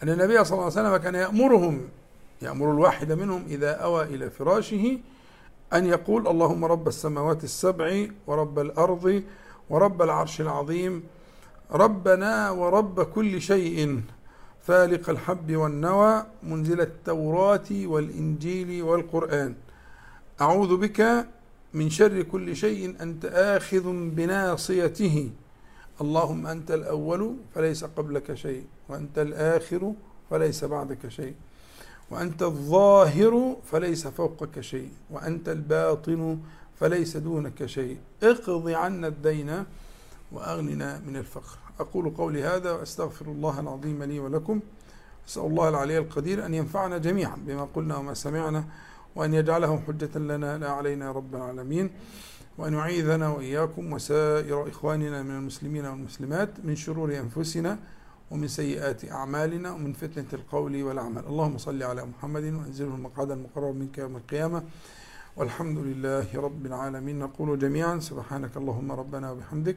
أن النبي صلى الله عليه وسلم كان يأمرهم يأمر الواحد منهم إذا أوى إلى فراشه أن يقول اللهم رب السماوات السبع ورب الأرض ورب العرش العظيم ربنا ورب كل شيء. فالق الحب والنوى منزل التوراة والإنجيل والقرآن. أعوذ بك من شر كل شيء أنت آخذ بناصيته. اللهم أنت الأول فليس قبلك شيء وأنت الآخر فليس بعدك شيء وأنت الظاهر فليس فوقك شيء وأنت الباطن فليس دونك شيء. اقض عنا الدين وأغننا من الفقر. أقول قولي هذا وأستغفر الله العظيم لي ولكم. أسأل الله العلي القدير أن ينفعنا جميعا بما قلنا وما سمعنا وأن يجعله حجة لنا لا علينا رب العالمين وأن يعيذنا وإياكم وسائر إخواننا من المسلمين والمسلمات من شرور أنفسنا ومن سيئات أعمالنا ومن فتنة القول والعمل. اللهم صل على محمد وأنزله المقعد المقرب منك يوم القيامة. والحمد لله رب العالمين. نقول جميعا سبحانك اللهم ربنا وبحمدك.